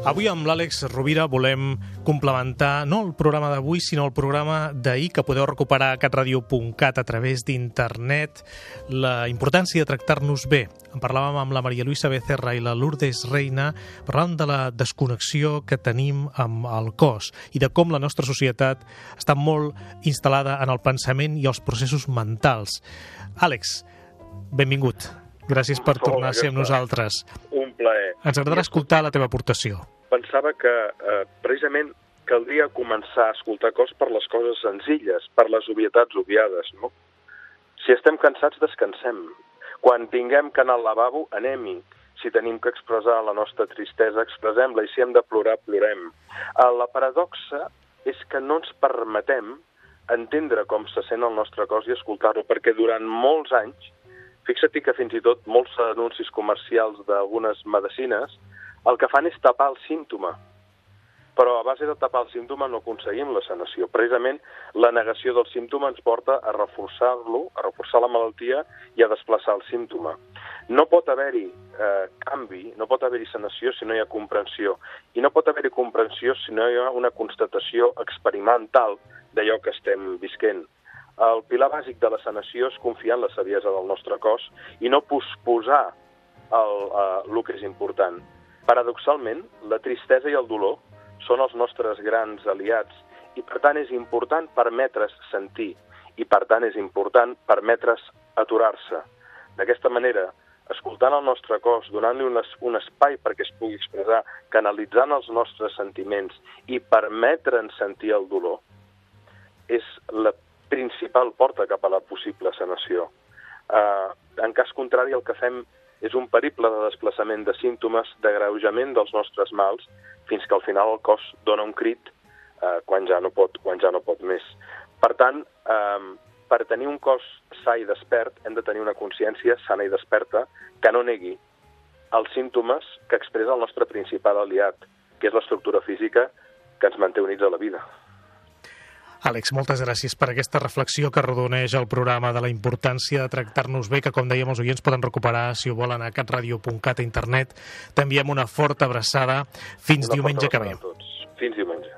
Avui amb l'Àlex Rovira volem complementar no el programa d'avui, sinó el programa d'ahir que podeu recuperar a catradio.cat a través d'internet. La importància de tractar-nos bé. En parlàvem amb la Maria Luisa Becerra i la Lourdes Reina, parlàvem de la desconnexió que tenim amb el cos i de com la nostra societat està molt instal·lada en el pensament i els processos mentals. Àlex, benvingut. Gràcies per tornar a ser amb nosaltres. Un plaer. Ens agradarà escoltar la teva aportació. Pensava que eh, precisament caldria començar a escoltar cos per les coses senzilles, per les obvietats obviades, no? Si estem cansats, descansem. Quan tinguem que anar al lavabo, anem-hi. Si tenim que expressar la nostra tristesa, expressem-la, i si hem de plorar, plorem. Eh, la paradoxa és que no ens permetem entendre com se sent el nostre cos i escoltar-lo, perquè durant molts anys Fixa't que fins i tot molts anuncis comercials d'algunes medicines el que fan és tapar el símptoma. Però a base de tapar el símptoma no aconseguim la sanació. Precisament la negació del símptoma ens porta a reforçar-lo, a reforçar la malaltia i a desplaçar el símptoma. No pot haver-hi eh, canvi, no pot haver-hi sanació si no hi ha comprensió. I no pot haver-hi comprensió si no hi ha una constatació experimental d'allò que estem visquent. El pilar bàsic de la sanació és confiar en la saviesa del nostre cos i no posposar el, uh, el que és important. Paradoxalment, la tristesa i el dolor són els nostres grans aliats i, per tant, és important permetre's sentir i, per tant, és important permetre's aturar-se. D'aquesta manera, escoltant el nostre cos, donant-li un, un espai perquè es pugui expressar, canalitzant els nostres sentiments i permetre'n sentir el dolor, és la principal porta cap a la possible sanació. Uh, en cas contrari, el que fem és un periple de desplaçament de símptomes, d'agreujament dels nostres mals, fins que al final el cos dona un crit uh, quan, ja no pot, quan ja no pot més. Per tant, uh, per tenir un cos sa i despert, hem de tenir una consciència sana i desperta que no negui els símptomes que expressa el nostre principal aliat, que és l'estructura física que ens manté units a la vida. Àlex, moltes gràcies per aquesta reflexió que rodoneix el programa de la importància de tractar-nos bé, que com dèiem els oients poden recuperar si ho volen a catradio.cat a internet. T'enviem una forta abraçada. Fins una diumenge que ve. Fins diumenge.